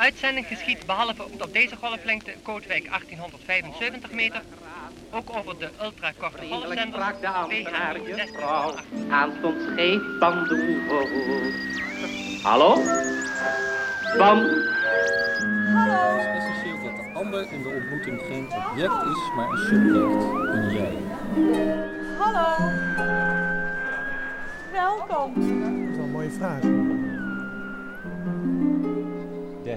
uitzending geschiet behalve op deze golflengte Kootwijk 1875 meter ook over de ultrakorte golfzender sprak de ambtenaar juffrouw aanstonds scheef van de Hallo? Van? Het is essentieel dat de ander in de ontmoeting geen object is, maar een subject, een jij. Hallo. Welkom. Dat is wel een mooie vraag.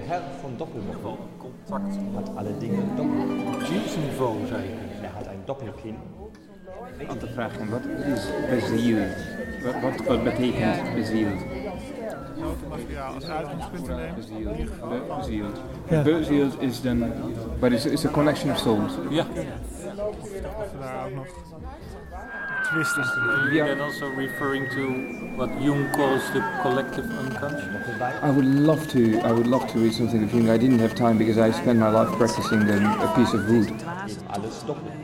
Herr von Doppelmochen Contact. hat alle Dinge doppelt. Zielsniveau zou je kunnen Er hat ein Doppelkinn. Aan te vragen, wat is bezield? Wat, wat, wat betekent bezield? Materiaal als uitgangspunt te nemen. Bezield. Be- bezield. Ja. Bezield is dan, but it's, it's a collection of souls. Ja, Of we daar ook nog twist in kunnen Ja. and also referring to what Jung calls the collective unconscious. I would love to. I would love to read something of Jung. I didn't have time because I spent my life practicing the, a piece of wood.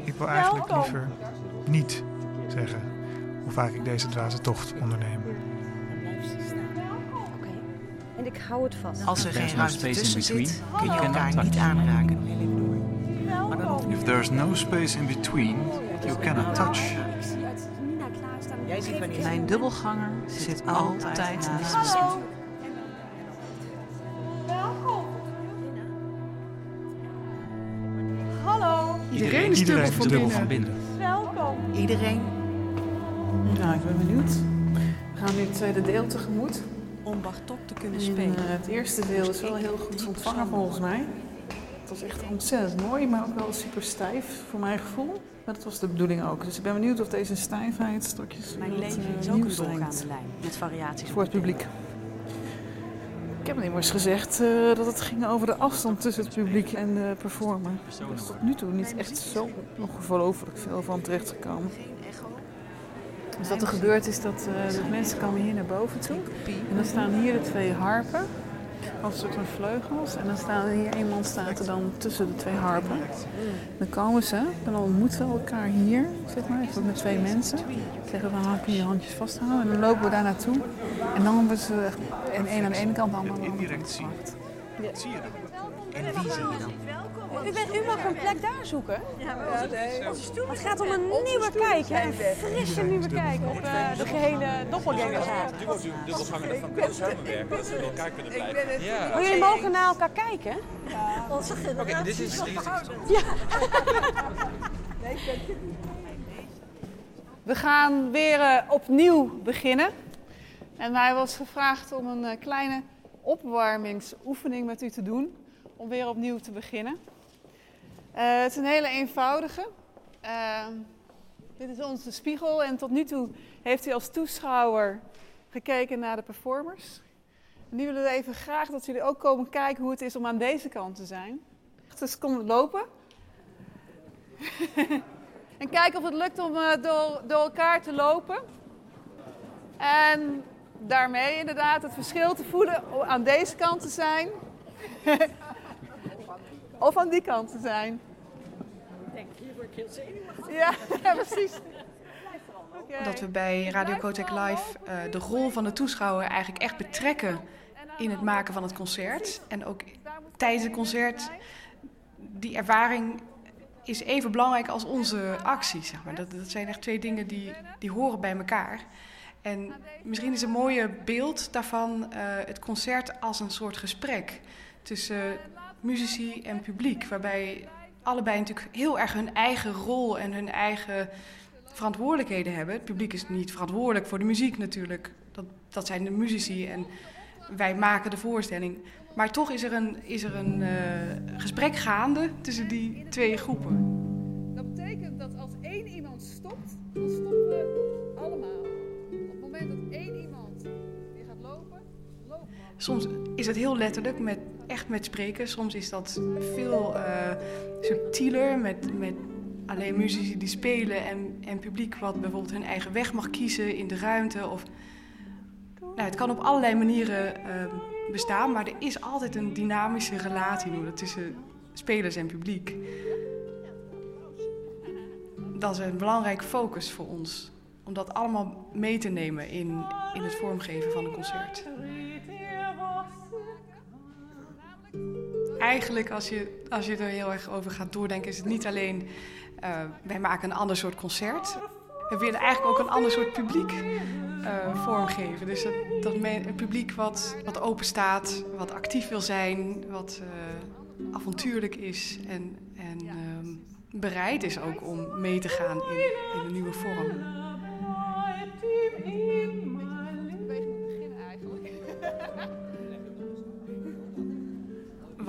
Ik wil eigenlijk liever niet zeggen hoe vaak ik deze dwaze tocht onderneem. En ik hou het vast. Als er geen ruimte in tussen between. zit, kun je elkaar niet aanraken. If there's no space in between, you cannot touch. Jij ziet wanneer Mijn dubbelganger zit altijd naast me. Hallo. Welkom. Hallo. Iedereen is dubbel van Dubbel van binnen. Welkom. Iedereen Nou, ik ben benieuwd. We gaan nu het tweede deel tegemoet. Om Bartok te kunnen En, spelen. eh, het eerste deel is wel heel goed ontvangen volgens mij. Het was echt ontzettend mooi, maar ook wel super stijf voor mijn gevoel. Maar dat was de bedoeling ook. Dus ik ben benieuwd of deze stijfheid straks Mijn leven eh, is ook een doorgaande lijn. Met variaties. voor het publiek. Ik heb immers gezegd eh, dat het ging over de afstand tussen het publiek en de performer. Er is tot nu toe niet echt zo ongelooflijk veel van terechtgekomen. Dus wat er gebeurt is dat eh, de mensen komen hier naar boven toe. En dan staan hier de twee harpen. Als een soort van vleugels. En dan staan hier, één man staat er dan tussen de twee harpen. Dan komen ze, dan ontmoeten we elkaar hier, zeg maar, even met twee mensen. Zeggen van, ah, kun je je handjes vasthouden? En dan lopen we daar naartoe. En dan hebben ze en één aan de ene kant, de ander aan de andere kant gevraagd. en wie zie je dan? U, bent, u mag een plek daar zoeken. Het gaat om een nieuwe kijk, hè? een frisse nieuwe kijk op eh, de gehele doppelgangerzaak. Maar jullie mogen naar elkaar kijken. Oké, dit is... We gaan weer eh, opnieuw beginnen. En mij was gevraagd om een eh, kleine opwarmingsoefening met u te doen. Om weer opnieuw te beginnen. Eh, het is een hele eenvoudige. Eh, dit is onze spiegel en tot nu toe heeft u als toeschouwer gekeken naar de performers. Nu willen we even graag dat jullie ook komen kijken hoe het is om aan deze kant te zijn. Dus kom lopen. en kijken of het lukt om eh, door, door elkaar te lopen. En daarmee inderdaad het verschil te voelen om aan deze kant te zijn. of aan die kant te zijn. Hier word ik heel zenuwachtig. Ja, ja, precies. Dat we bij Radio Kotek Live eh, de rol van de toeschouwer eigenlijk echt betrekken in het maken van het concert. En ook tijdens het concert, die ervaring is even belangrijk als onze actie. Zeg maar. dat, dat zijn echt twee dingen die, die horen bij elkaar. En misschien is een mooie beeld daarvan eh, het concert als een soort gesprek tussen muzici en publiek. Waarbij allebei natuurlijk heel erg hun eigen rol en hun eigen verantwoordelijkheden hebben. Het publiek is niet verantwoordelijk voor de muziek natuurlijk. Dat, dat zijn de muzici en wij maken de voorstelling. Maar toch is er een, is er een eh, gesprek gaande tussen die twee groepen. Dat betekent dat als één iemand stopt, dan stoppen we allemaal. Op het moment dat één iemand weer gaat lopen, lopen we allemaal. Soms is het heel letterlijk, met, echt met spreken. Soms is dat veel eh, subtieler, met, met alleen muzici die spelen en, en publiek wat bijvoorbeeld hun eigen weg mag kiezen in de ruimte. Of, nou, het kan op allerlei manieren eh, bestaan, maar er is altijd een dynamische relatie tussen spelers en publiek. Dat is een belangrijke focus voor ons, om dat allemaal mee te nemen in, in het vormgeven van een concert. Eigenlijk, als je, als je er heel erg over gaat doordenken, is het niet alleen uh, wij maken een ander soort concert. We willen eigenlijk ook een ander soort publiek uh, vormgeven. Dus dat, dat een publiek wat, wat open staat, wat actief wil zijn, wat uh, avontuurlijk is en, en uh, bereid is ook om mee te gaan in, in een nieuwe vorm.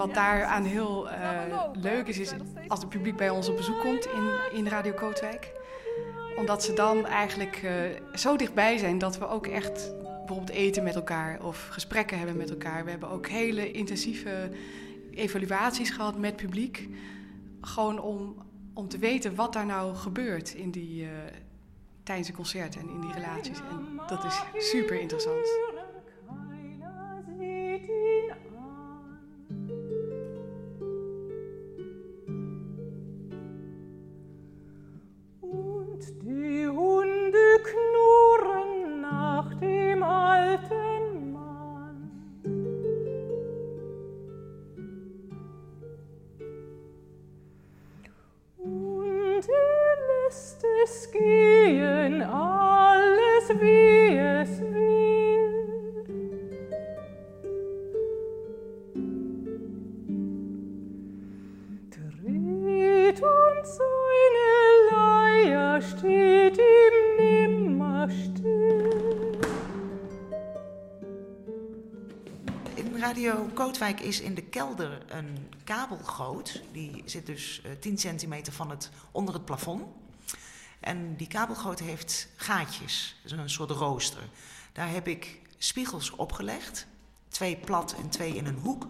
Wat daaraan heel uh, leuk is, is als het publiek bij ons op bezoek komt in, in Radio Kootwijk. Omdat ze dan eigenlijk uh, zo dichtbij zijn dat we ook echt bijvoorbeeld eten met elkaar of gesprekken hebben met elkaar. We hebben ook hele intensieve evaluaties gehad met publiek. Gewoon om, om te weten wat daar nou gebeurt in die, uh, tijdens de concerten en in die relaties. En dat is super interessant. Radio Kootwijk is in de kelder een kabelgoot. Die zit dus uh, 10 centimeter van het, onder het plafond. En die kabelgoot heeft gaatjes, een soort rooster. Daar heb ik spiegels opgelegd. Twee plat en twee in een hoek.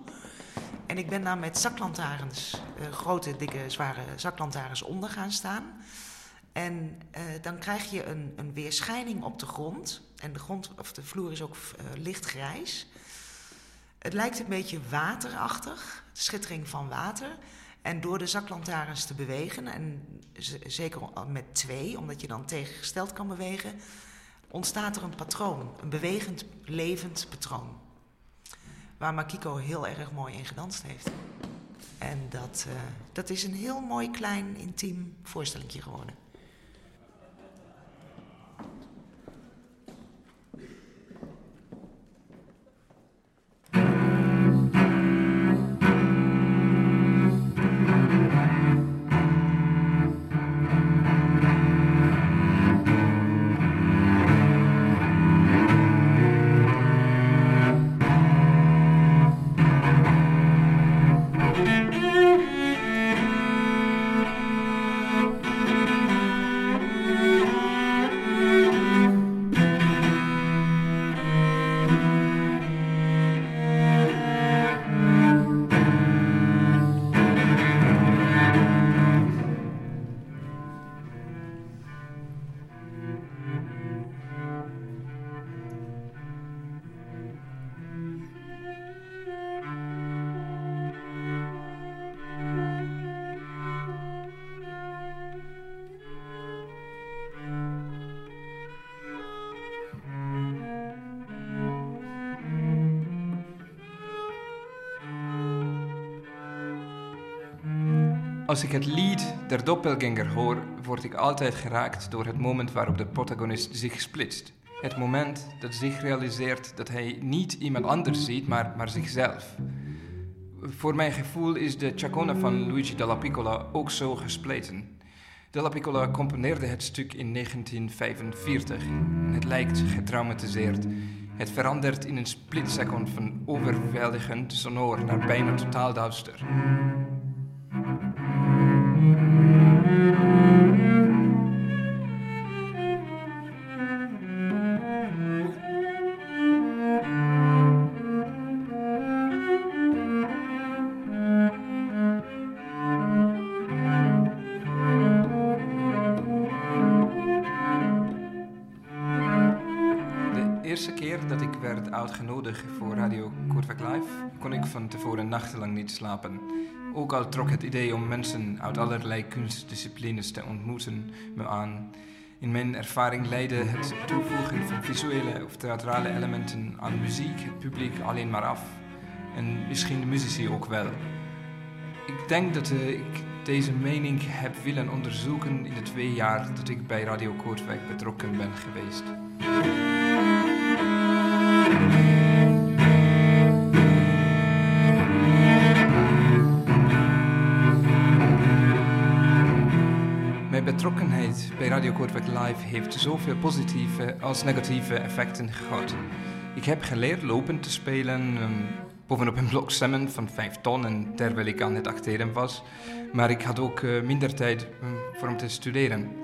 En ik ben daar met zaklantaarns, uh, grote, dikke, zware zaklantaarns onder gaan staan. En uh, dan krijg je een, een weerschijning op de grond. En de, grond, of de vloer is ook uh, lichtgrijs. Het lijkt een beetje waterachtig, schittering van water. En door de zaklantaarns te bewegen, en zeker met twee, omdat je dan tegengesteld kan bewegen, ontstaat er een patroon, een bewegend, levend patroon. Waar Makiko heel erg mooi in gedanst heeft. En dat, uh, dat is een heel mooi, klein, intiem voorstellingje geworden. Als ik het lied der doppelganger hoor, word ik altijd geraakt door het moment waarop de protagonist zich splitst. Het moment dat zich realiseert dat hij niet iemand anders ziet, maar, maar zichzelf. Voor mijn gevoel is de Chacona van Luigi Dalla Piccola ook zo gespleten. Dalla Piccola componeerde het stuk in 1945 en het lijkt getraumatiseerd. Het verandert in een splitsecond van overweldigend sonor naar bijna totaal duister. Uitgenodigd voor Radio Kortwijk Live, kon ik van tevoren nachtenlang niet slapen. Ook al trok het idee om mensen uit allerlei kunstdisciplines te ontmoeten me aan. In mijn ervaring leidde het toevoegen van visuele of theatrale elementen aan muziek het publiek alleen maar af. En misschien de muzici ook wel. denk dat eh, ik deze mening heb willen onderzoeken in de twee jaar dat ik bij Radio Koortwijk betrokken ben geweest. Mijn betrokkenheid bij Radio Kortwijk Live heeft zoveel positieve als negatieve effecten gehad. Ik heb geleerd lopen te spelen, um, bovenop een blok cement van 5 ton en terwijl ik aan het acteren was. Maar ik had ook uh, minder tijd um, voor om te studeren.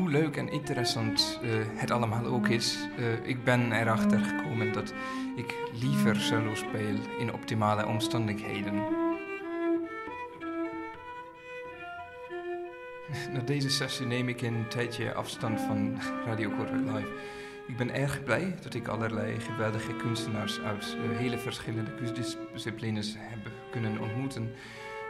Hoe leuk en interessant uh, het allemaal ook is, uh, ik ben erachter gekomen dat ik liever cello speel in optimale omstandigheden. Na deze sessie neem ik een tijdje afstand van Radio Kortrijk Live. Ik ben erg blij dat ik allerlei geweldige kunstenaars uit uh, hele verschillende kunstdisciplines heb kunnen ontmoeten.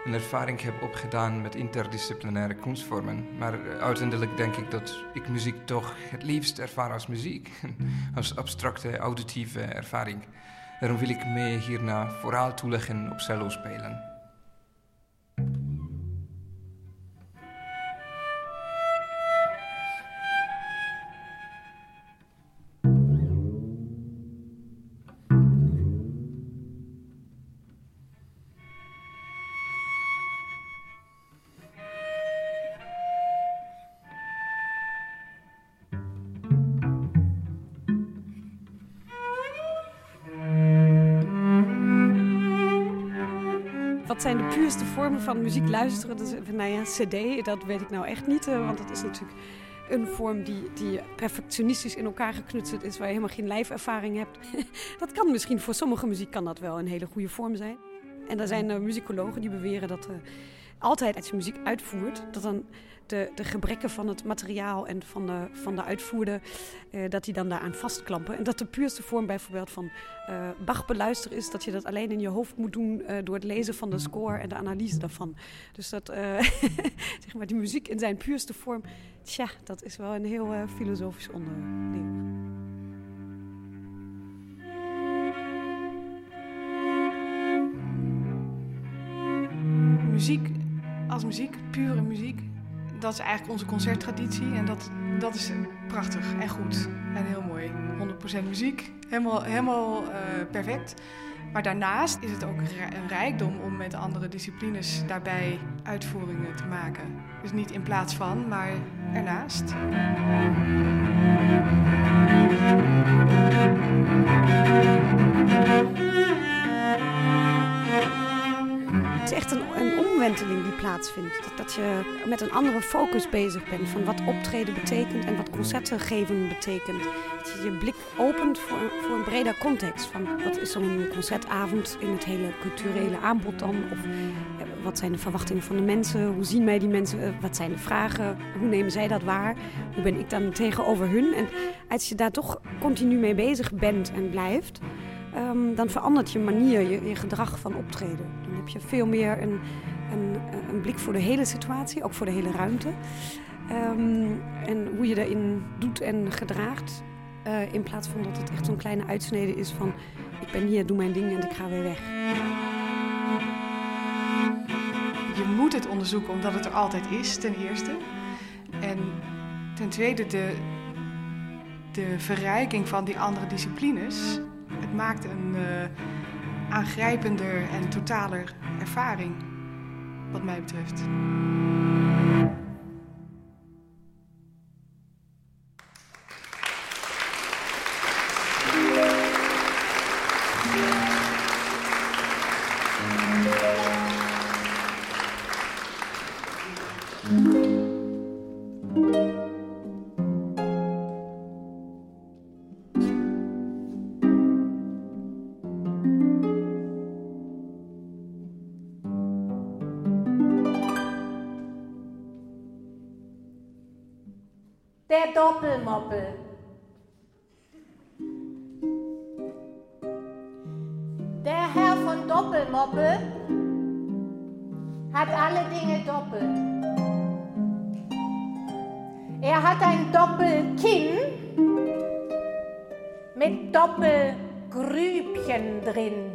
Een ervaring heb opgedaan met interdisciplinaire kunstvormen. Maar uh, uiteindelijk denk ik dat ik muziek toch het liefst ervaar als muziek. als abstracte, auditieve ervaring. Daarom wil ik me hierna vooral toeleggen op cello spelen. Zijn de puurste vormen van muziek luisteren? Nou ja, CD, dat weet ik nou echt niet, uh, want dat is natuurlijk een vorm die, die perfectionistisch in elkaar geknutseld is, waar je helemaal geen lijfervaring hebt. dat kan misschien voor sommige muziek kan dat wel een hele goede vorm zijn. En er zijn uh, muzikologen die beweren dat uh, altijd als je muziek uitvoert, dat dan de, de gebreken van het materiaal en van de, van de uitvoerder, uh, dat die dan daaraan vastklampen. En dat de puurste vorm bijvoorbeeld van uh, Bach beluisteren is dat je dat alleen in je hoofd moet doen uh, door het lezen van de score en de analyse daarvan. Dus dat, zeg maar, die muziek in zijn puurste vorm, tja, dat is wel een heel filosofisch onderdeel. Muziek muziek, pure muziek, dat is eigenlijk onze concerttraditie. En dat, dat is prachtig en goed en heel mooi. 100% muziek, helemaal, helemaal uh, perfect. Maar daarnaast is het ook een rijkdom om met andere disciplines daarbij uitvoeringen te maken. Dus niet in plaats van, maar ernaast. Het is echt een, een omwenteling die plaatsvindt. Dat, dat, je met een andere focus bezig bent van wat optreden betekent en wat concerten geven betekent. Dat je je blik opent voor, voor een breder context. Van wat is zo'n concertavond in het hele culturele aanbod dan? Of wat zijn de verwachtingen van de mensen? Hoe zien mij die mensen? Wat zijn de vragen? Hoe nemen zij dat waar? Hoe ben ik dan tegenover hun? En als je daar toch continu mee bezig bent en blijft, um, dan verandert je manier, je, je, gedrag van optreden. Dan heb je veel meer een, een, een, blik voor de hele situatie, ook voor de hele ruimte. Um, en hoe je erin doet en gedraagt. Uh, in plaats van dat het echt zo'n kleine uitsnede is van... ik ben hier, doe mijn ding en ik ga weer weg. Je moet het onderzoeken omdat het er altijd is, ten eerste. En ten tweede de, de verrijking van die andere disciplines het maakt een uh, aangrijpender en totaler ervaring, wat mij betreft. Doppelmoppel. Der Herr von Doppelmoppel hat alle Dinge doppelt. Er hat ein Doppelkinn mit Doppelgrübchen drin.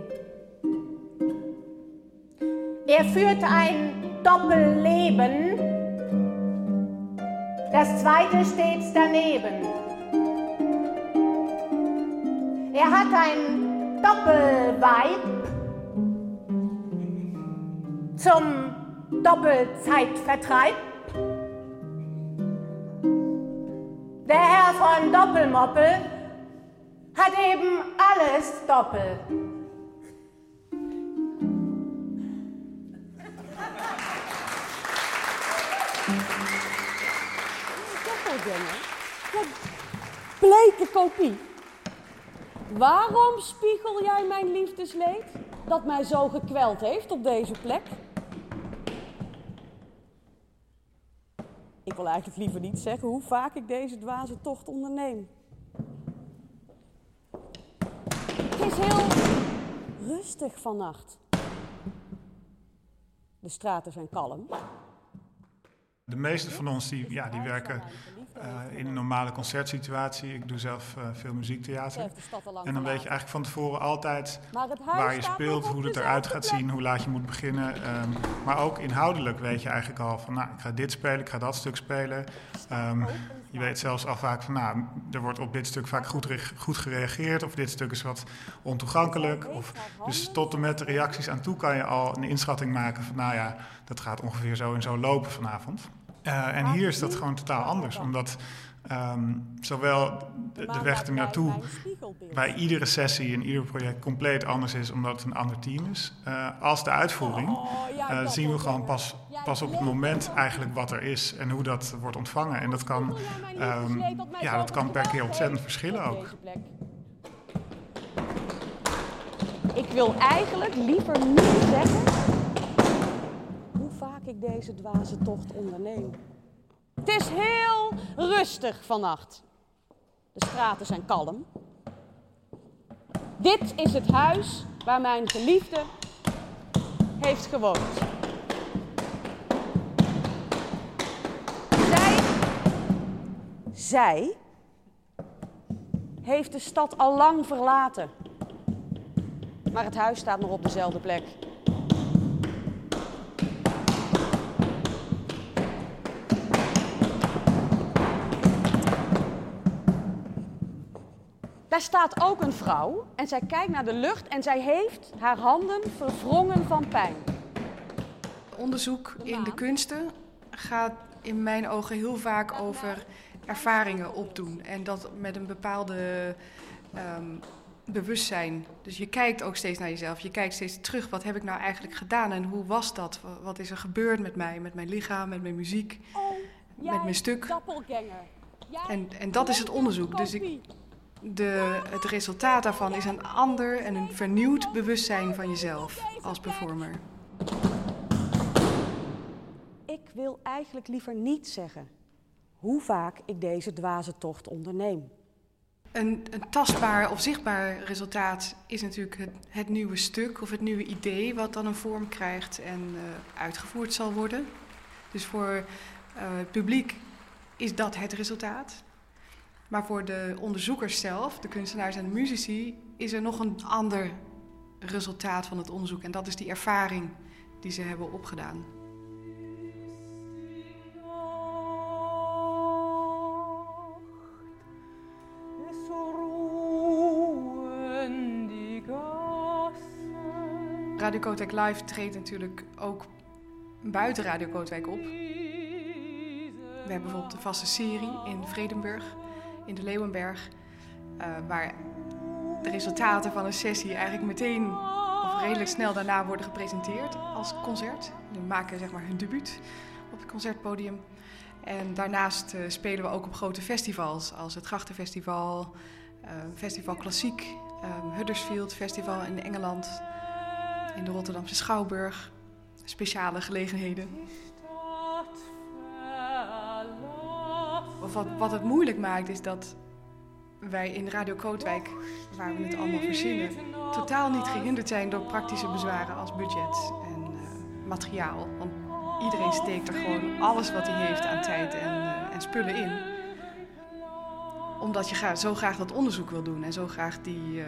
Er führt ein Doppelleben. Das zweite steht daneben. Er hat ein Doppelweib zum Doppelzeitvertreib. Der Herr von Doppelmoppel hat eben alles doppel. Bleke kopie. Waarom spiegel jij mijn liefdesleed dat mij zo gekweld heeft op deze plek? Ik wil eigenlijk liever niet zeggen hoe vaak ik deze dwaze tocht onderneem. Het is heel rustig vannacht. De straten zijn kalm. De meeste van ons die, ja, die werken uh, in een normale concertsituatie. Ik doe zelf uh, veel muziektheater. En dan weet je eigenlijk van tevoren altijd waar je speelt, hoe het eruit gaat zien, hoe laat je moet beginnen. Um, maar ook inhoudelijk weet je eigenlijk al van, nou, ik ga dit spelen, ik ga dat stuk spelen. Um, je weet zelfs al vaak van, nou, er wordt op dit stuk vaak goed, goed gereageerd. Of dit stuk is wat ontoegankelijk. Of, dus tot en met de reacties aan toe kan je al een inschatting maken van, nou ja, dat gaat ongeveer zo en zo lopen vanavond. Uh, en hier is dat gewoon totaal anders, omdat um, zowel de, de weg ernaartoe bij iedere sessie en ieder project compleet anders is, omdat het een ander team is, uh, als de uitvoering, uh, zien we gewoon pas, pas op het moment eigenlijk wat er is en hoe dat wordt ontvangen. En dat kan, um, ja, dat kan per keer ontzettend verschillen ook. Ik wil eigenlijk liever niet zeggen ik deze dwaze tocht onderneem. Het is heel rustig vannacht. De straten zijn kalm. Dit is het huis waar mijn geliefde heeft gewoond. Zij, zij heeft de stad al lang verlaten. Maar het huis staat nog op dezelfde plek. Daar staat ook een vrouw en zij kijkt naar de lucht en zij heeft haar handen verwrongen van pijn. Onderzoek in de kunsten gaat in mijn ogen heel vaak over ervaringen opdoen. En dat met een bepaalde um, bewustzijn. Dus je kijkt ook steeds naar jezelf. Je kijkt steeds terug. Wat heb ik nou eigenlijk gedaan en hoe was dat? Wat is er gebeurd met mij, met mijn lichaam, met mijn muziek, oh, met mijn stuk? En, en dat is het onderzoek. Dus ik, de, het resultaat daarvan is een ander en een vernieuwd bewustzijn van jezelf als performer. Ik wil eigenlijk liever niet zeggen hoe vaak ik deze dwaze tocht onderneem. Een, een tastbaar of zichtbaar resultaat is natuurlijk het, het, nieuwe stuk of het nieuwe idee wat dan een vorm krijgt en uh, uitgevoerd zal worden. Dus voor uh, het publiek is dat het resultaat. Maar voor de onderzoekers zelf, de kunstenaars en de muzici, is er nog een ander resultaat van het onderzoek. En dat is die ervaring die ze hebben opgedaan. Radio Kootwijk Live treedt natuurlijk ook buiten Radio Kootwijk op. We hebben bijvoorbeeld een vaste serie in Vredenburg in de Leeuwenberg. Uh, waar de resultaten van een sessie eigenlijk meteen of redelijk snel daarna worden gepresenteerd als concert. Die maken zeg maar hun debuut op het concertpodium. En daarnaast uh, spelen we ook op grote festivals als het Grachtenfestival, uh, Festival Klassiek, Huddersfield Festival in Engeland, in de Rotterdamse Schouwburg. Speciale gelegenheden. Wat, wat het moeilijk maakt is dat wij in Radio Kootwijk, waar we het allemaal verzinnen, totaal niet gehinderd zijn door praktische bezwaren als budget en uh, materiaal. Want iedereen steekt er gewoon alles wat hij heeft aan tijd en, uh, en spullen in. Omdat je zo graag dat onderzoek wil doen en zo graag die, uh,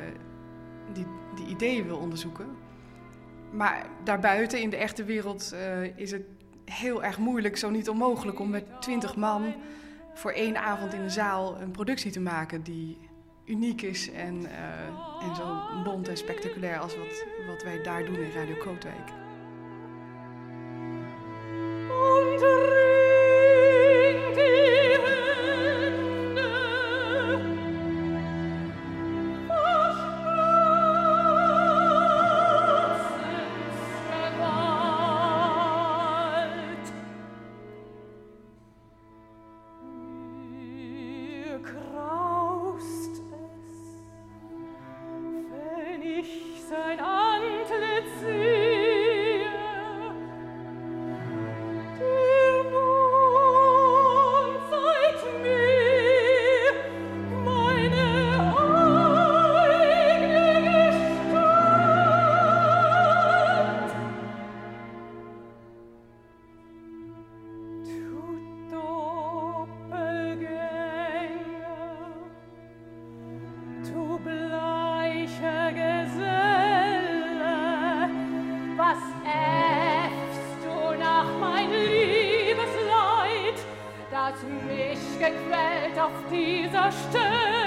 die, die ideeën wil onderzoeken. Maar daarbuiten in de echte wereld is het heel erg moeilijk, zo niet onmogelijk, om met twintig man voor één avond in de zaal een productie te maken die uniek is en, uh, en zo bont en spectaculair als wat, wat wij daar doen in Radio Kootwijk. auf dieser Stelle.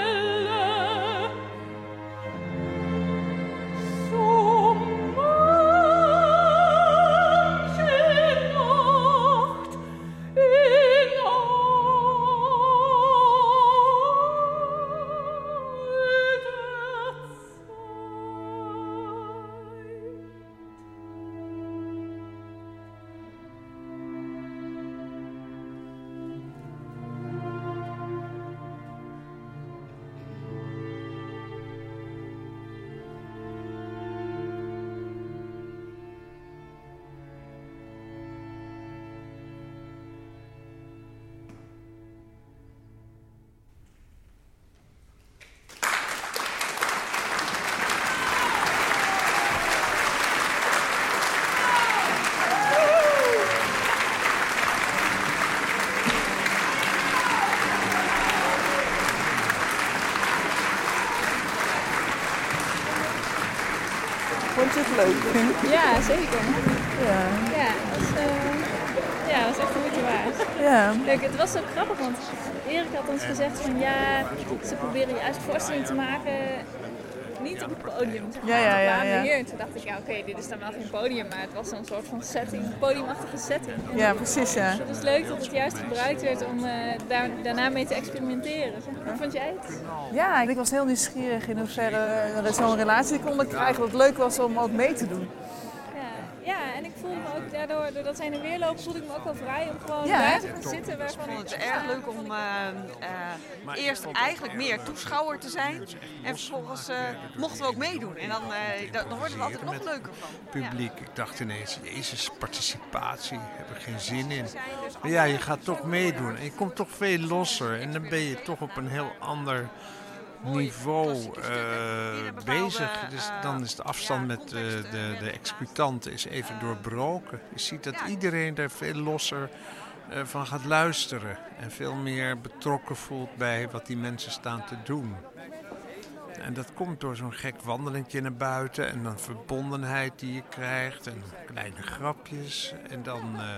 Ja, zeker. Ja. Ja, het was, uh, ja, was echt een moeite waard. Ja. Kijk, het was zo grappig, want Erik had ons gezegd van ja, ze proberen juist voorstelling te maken op het podium. Zeg maar. Ja, ja, ja. ja. hier en toen dacht ik, ja oké, dit is dan wel geen podium, maar het was een soort van setting, podiumachtige setting. ja, precies ja. Het is leuk dat het juist gebruikt werd om uh, daar, daarna mee te experimenteren. Hoe vond jij het? Ja, ik was heel nieuwsgierig in hoeverre uh, zo'n relatie konden krijgen. Wat leuk was om ook mee te doen. Ik voelde me ook daardoor, doordat zij er weer lopen, voelde ik me ook wel vrij om gewoon ja, daar te gaan zitten. Waarvan ik vond het erg leuk om uh, uh, eerst eigenlijk meer toeschouwer te zijn. En vervolgens uh, mochten we ook meedoen. En dan, dan wordt het altijd nog leuker van. Publiek, ik dacht ineens, jezus, participatie, heb er geen zin in. Maar ja, je gaat toch meedoen en je komt toch veel losser. En dan ben je toch op een heel ander niveau uh, bezig. Dus dan is de afstand met de, de, de executant is even doorbroken. Je ziet dat iedereen er veel losser van gaat luisteren. En veel meer betrokken voelt bij wat die mensen staan te doen. En dat komt door zo'n gek wandelingje naar buiten en dan verbondenheid die je krijgt en kleine grapjes. En dan, uh,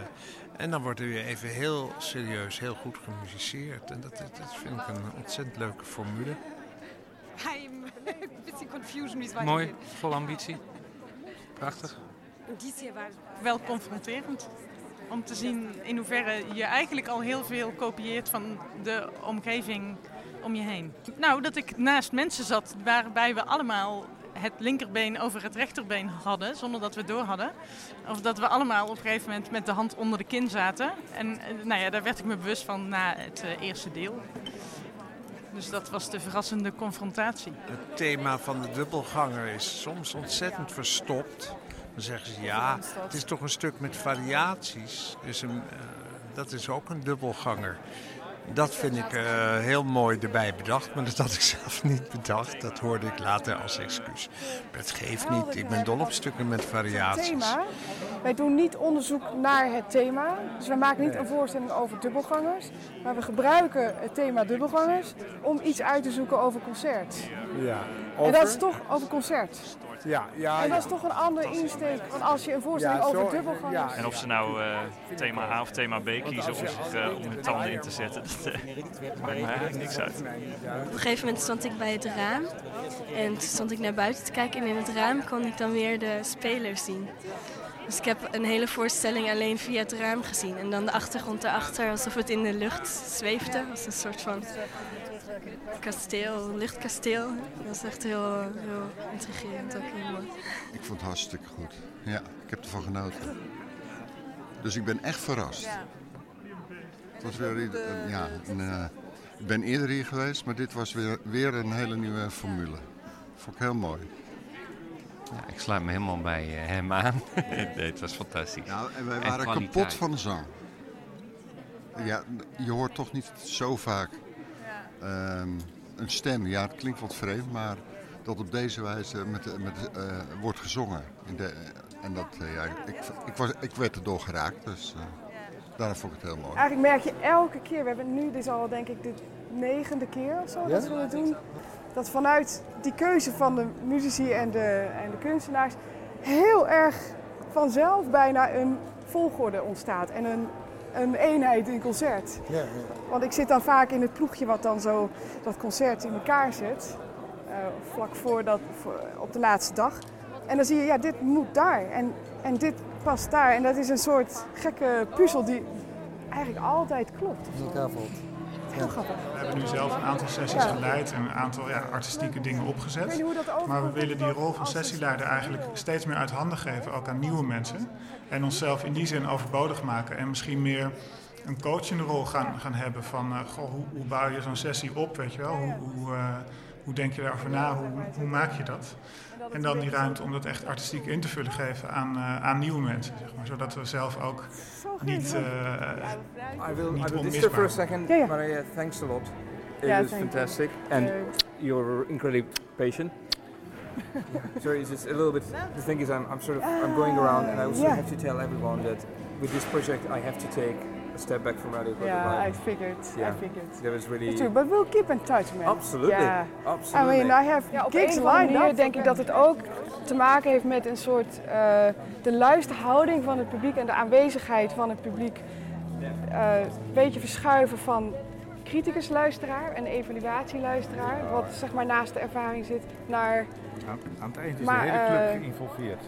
en dan wordt er weer even heel serieus, heel goed gemusiceerd. En dat, dat vind ik een ontzettend leuke formule. I'm een beetje confusion wie het Mooi, vol ambitie. Prachtig. Wel confronterend. Om te zien in hoeverre je eigenlijk al heel veel kopieert van de omgeving om je heen. Nou, dat ik naast mensen zat waarbij we allemaal het linkerbeen over het rechterbeen hadden, zonder dat we het door hadden. Of dat we allemaal op een gegeven moment met de hand onder de kin zaten. En nou ja, daar werd ik me bewust van na het uh, eerste deel. Dus dat was de verrassende confrontatie. Het thema van de dubbelganger is soms ontzettend verstopt. Dan zeggen ze ja, het is toch een stuk met variaties. Dus een, uh, dat is ook een dubbelganger. Dat vind ik uh, heel mooi erbij bedacht, maar dat had ik zelf niet bedacht. Dat hoorde ik later als excuus. Maar het geeft niet, ik ben dol op stukken met variaties. Thema. Wij doen niet onderzoek naar het thema. Dus we maken niet een voorstelling over dubbelgangers. Maar we gebruiken het thema dubbelgangers om iets uit te zoeken over concert. Ja, En dat is toch over concert. Ja, ja. En dat is toch een andere insteek. Want als je een voorstelling Ja, over dubbelgangers... ja. En of ze nou eh, thema A of thema B kiezen om zich eh, om hun tanden in te zetten, dat eh, maakt mij eigenlijk niks uit. Op een gegeven moment stond ik bij het raam en toen stond ik naar buiten te kijken en in het raam kon ik dan weer de spelers zien. Dus ik heb een hele voorstelling alleen via het raam gezien en dan de achtergrond daarachter alsof het in de lucht zweefde. als een soort van kasteel, luchtkasteel. Dat was echt heel, heel intrigerend, ook heel mooi. Ik vond het hartstikke goed. Ja, ik heb ervan genoten. Dus ik ben echt verrast. Het was weer, een- ja, een, eh, ik ben eerder hier geweest, maar dit was weer, weer een hele nieuwe formule. Vond ik heel mooi. Ja, ik sluit me helemaal bij eh, hem aan. nee, het was fantastisch. Nou, en wij En waren kapot van de zang. Ja, je hoort toch niet zo vaak ehm, een stem. Ja, het klinkt wat vreemd, maar dat op deze wijze met, met, eh, wordt gezongen. In de, en dat, eh, ja, ik, ik, was, ik werd erdoor geraakt, dus uh, daarom vond ik het heel mooi. Eigenlijk merk je elke keer, we hebben nu, dit is al denk ik de negende keer of zo Ja? dat we het doen, dat vanuit die keuze van de muzici en de, en de kunstenaars heel erg vanzelf bijna een volgorde ontstaat en een, een eenheid in concert. Ja, ja. Want ik zit dan vaak in het ploegje wat dan zo dat concert in elkaar zet, eh, vlak voor dat, voor, op de laatste dag. En dan zie je, ja, dit moet daar en, en dit past daar. En dat is een soort gekke puzzel die eigenlijk altijd klopt. In elkaar valt. Heel grappig. We hebben nu zelf een aantal sessies geleid en een aantal ja, artistieke dingen opgezet. Maar we willen die rol van sessieleider eigenlijk steeds meer uit handen geven, ook aan nieuwe mensen. En onszelf in die zin overbodig maken en misschien meer een coachende rol gaan, gaan hebben van eh, goh, hoe, hoe bouw je zo'n sessie op, weet je wel? Hoe, hoe, eh, hoe denk je daarover na? Hoe, hoe maak je dat? En dan die ruimte om dat echt artistiek in te vullen geven aan, eh, aan nieuwe mensen, zeg maar. Zodat we zelf ook niet, eh I will, niet I will disturb for a onmisbaar second. Yeah, yeah. Maria, thanks a lot. It Yeah, was thank you. fantastic. And Uh, you're incredibly patient. Sorry, it's just a little bit. The thing is, I'm, I'm sort of I'm going around, and I also yeah. have to tell everyone that with this project, I have to take a step back from Radio Code Yeah, I figured. Yeah, I figured. that was really. But we'll keep in touch, man. Absolutely. Yeah. Absolutely. I mean, I have Ja, op gigs een lined manier up. denk ik dat het ook te maken heeft met een soort eh, de luisterhouding van het publiek en de aanwezigheid van het publiek. eh, een beetje verschuiven van criticusluisteraar en evaluatieluisteraar, wat zeg maar naast de ervaring zit, naar, Aan, aan het eind is Maar, de hele club geïnvolveerd.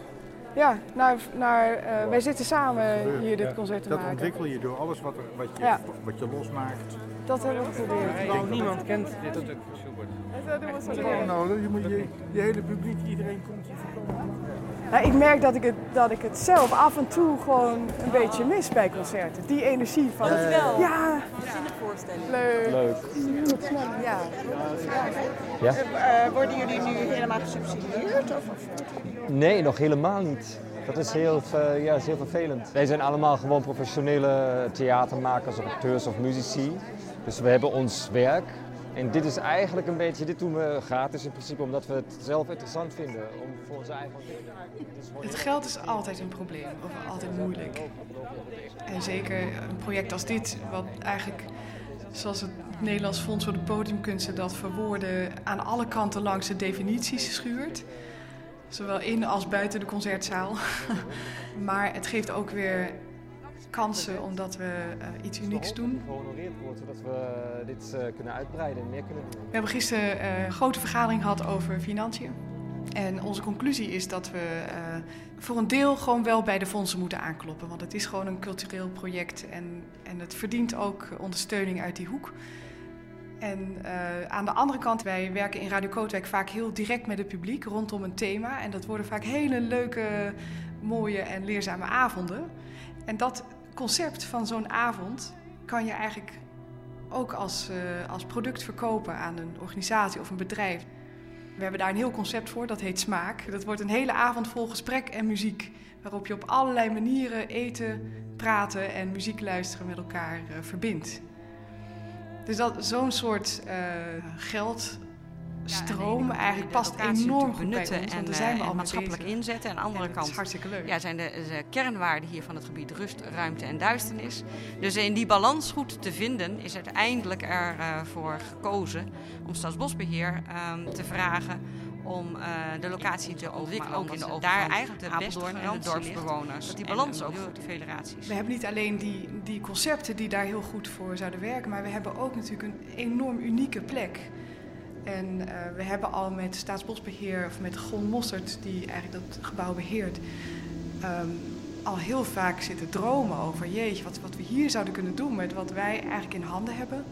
Ja, naar, naar eh, wij zitten samen hier dit Ja, concert te dat maken. ontwikkel je door alles wat, er, wat, je, Ja. wat je losmaakt. Dat hebben we geprobeerd. Dat niemand kent dit stuk van Schubert. Dat doen we zo. Je moet je, je hele publiek, iedereen komt hier voorkomen. Nou, ik merk dat ik, het, dat ik het zelf af en toe gewoon een beetje mis bij concerten. Die energie van... Dat wel. Ja. voorstelling. Leuk. Leuk. Ja. Ja? Eh, worden jullie nu helemaal gesubsidieerd? Of, of Nee, nog helemaal niet. Dat is heel, ja, is heel vervelend. Wij zijn allemaal gewoon professionele theatermakers of acteurs of muzici. Dus we hebben ons werk. En dit is eigenlijk een beetje, dit doen we gratis in principe omdat we het zelf interessant vinden. Om voor onze eigen Het geld is altijd een probleem, of altijd moeilijk. En zeker een project als dit, wat eigenlijk, zoals het Nederlands Fonds voor de Podiumkunsten dat verwoorden, aan alle kanten langs de definities schuurt. Zowel in als buiten de concertzaal. maar het geeft ook weer kansen omdat we eh, iets unieks doen. gehonoreerd wordt, zodat we dit eh, kunnen uitbreiden en meer kunnen doen. We hebben gisteren eh, een grote vergadering gehad over financiën. En onze conclusie is dat we eh, voor een deel gewoon wel bij de fondsen moeten aankloppen. Want het is gewoon een cultureel project en, en het verdient ook ondersteuning uit die hoek. En eh, aan de andere kant, wij werken in Radio Kootwijk vaak heel direct met het publiek rondom een thema. En dat worden vaak hele leuke, mooie en leerzame avonden. En dat concept van zo'n avond kan je eigenlijk ook als, eh, als product verkopen aan een organisatie of een bedrijf. We hebben daar een heel concept voor, dat heet Smaak. Dat wordt een hele avond vol gesprek en muziek. Waarop je op allerlei manieren eten, praten en muziek luisteren met elkaar eh, verbindt. Dus dat zo'n soort eh, geldstroom eigenlijk past enorm goed bij benutten ons. en, Want daar eh, zijn we en al mee maatschappelijk bezig. inzetten. En aan de andere En kant hartstikke leuk. Ja, zijn de, de kernwaarden hier van het gebied rust, ruimte en duisternis. Dus in die balans goed te vinden is uiteindelijk ervoor voor gekozen om Staatsbosbeheer ehm, te vragen om eh, de locatie te ontwikkelen. Ook in de daar eigenlijk de Apeldoorn en de dorpsbewoners. Dat die balans ook voor de federaties. We hebben niet alleen die, die concepten die daar heel goed voor zouden werken, maar we hebben ook natuurlijk een enorm unieke plek. En uh, we hebben al met Staatsbosbeheer, of met Gon Mossert, die eigenlijk dat gebouw beheert, um, al heel vaak zitten dromen over, jeetje, wat, wat we hier zouden kunnen doen met wat wij eigenlijk in handen hebben.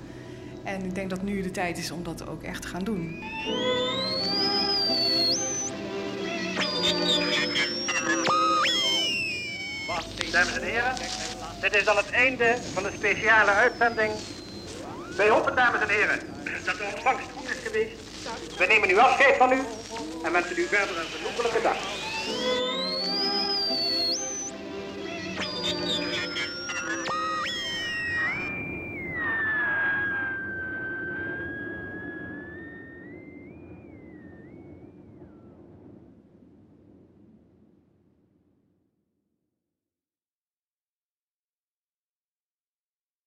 En ik denk dat nu de tijd is om dat ook echt te gaan doen. Dames en heren, dit is dan het einde van de speciale uitzending. Wij hopen, dames en heren, dat de ontvangst We nemen nu afscheid van u en wensen u verder een genoeglijke dag.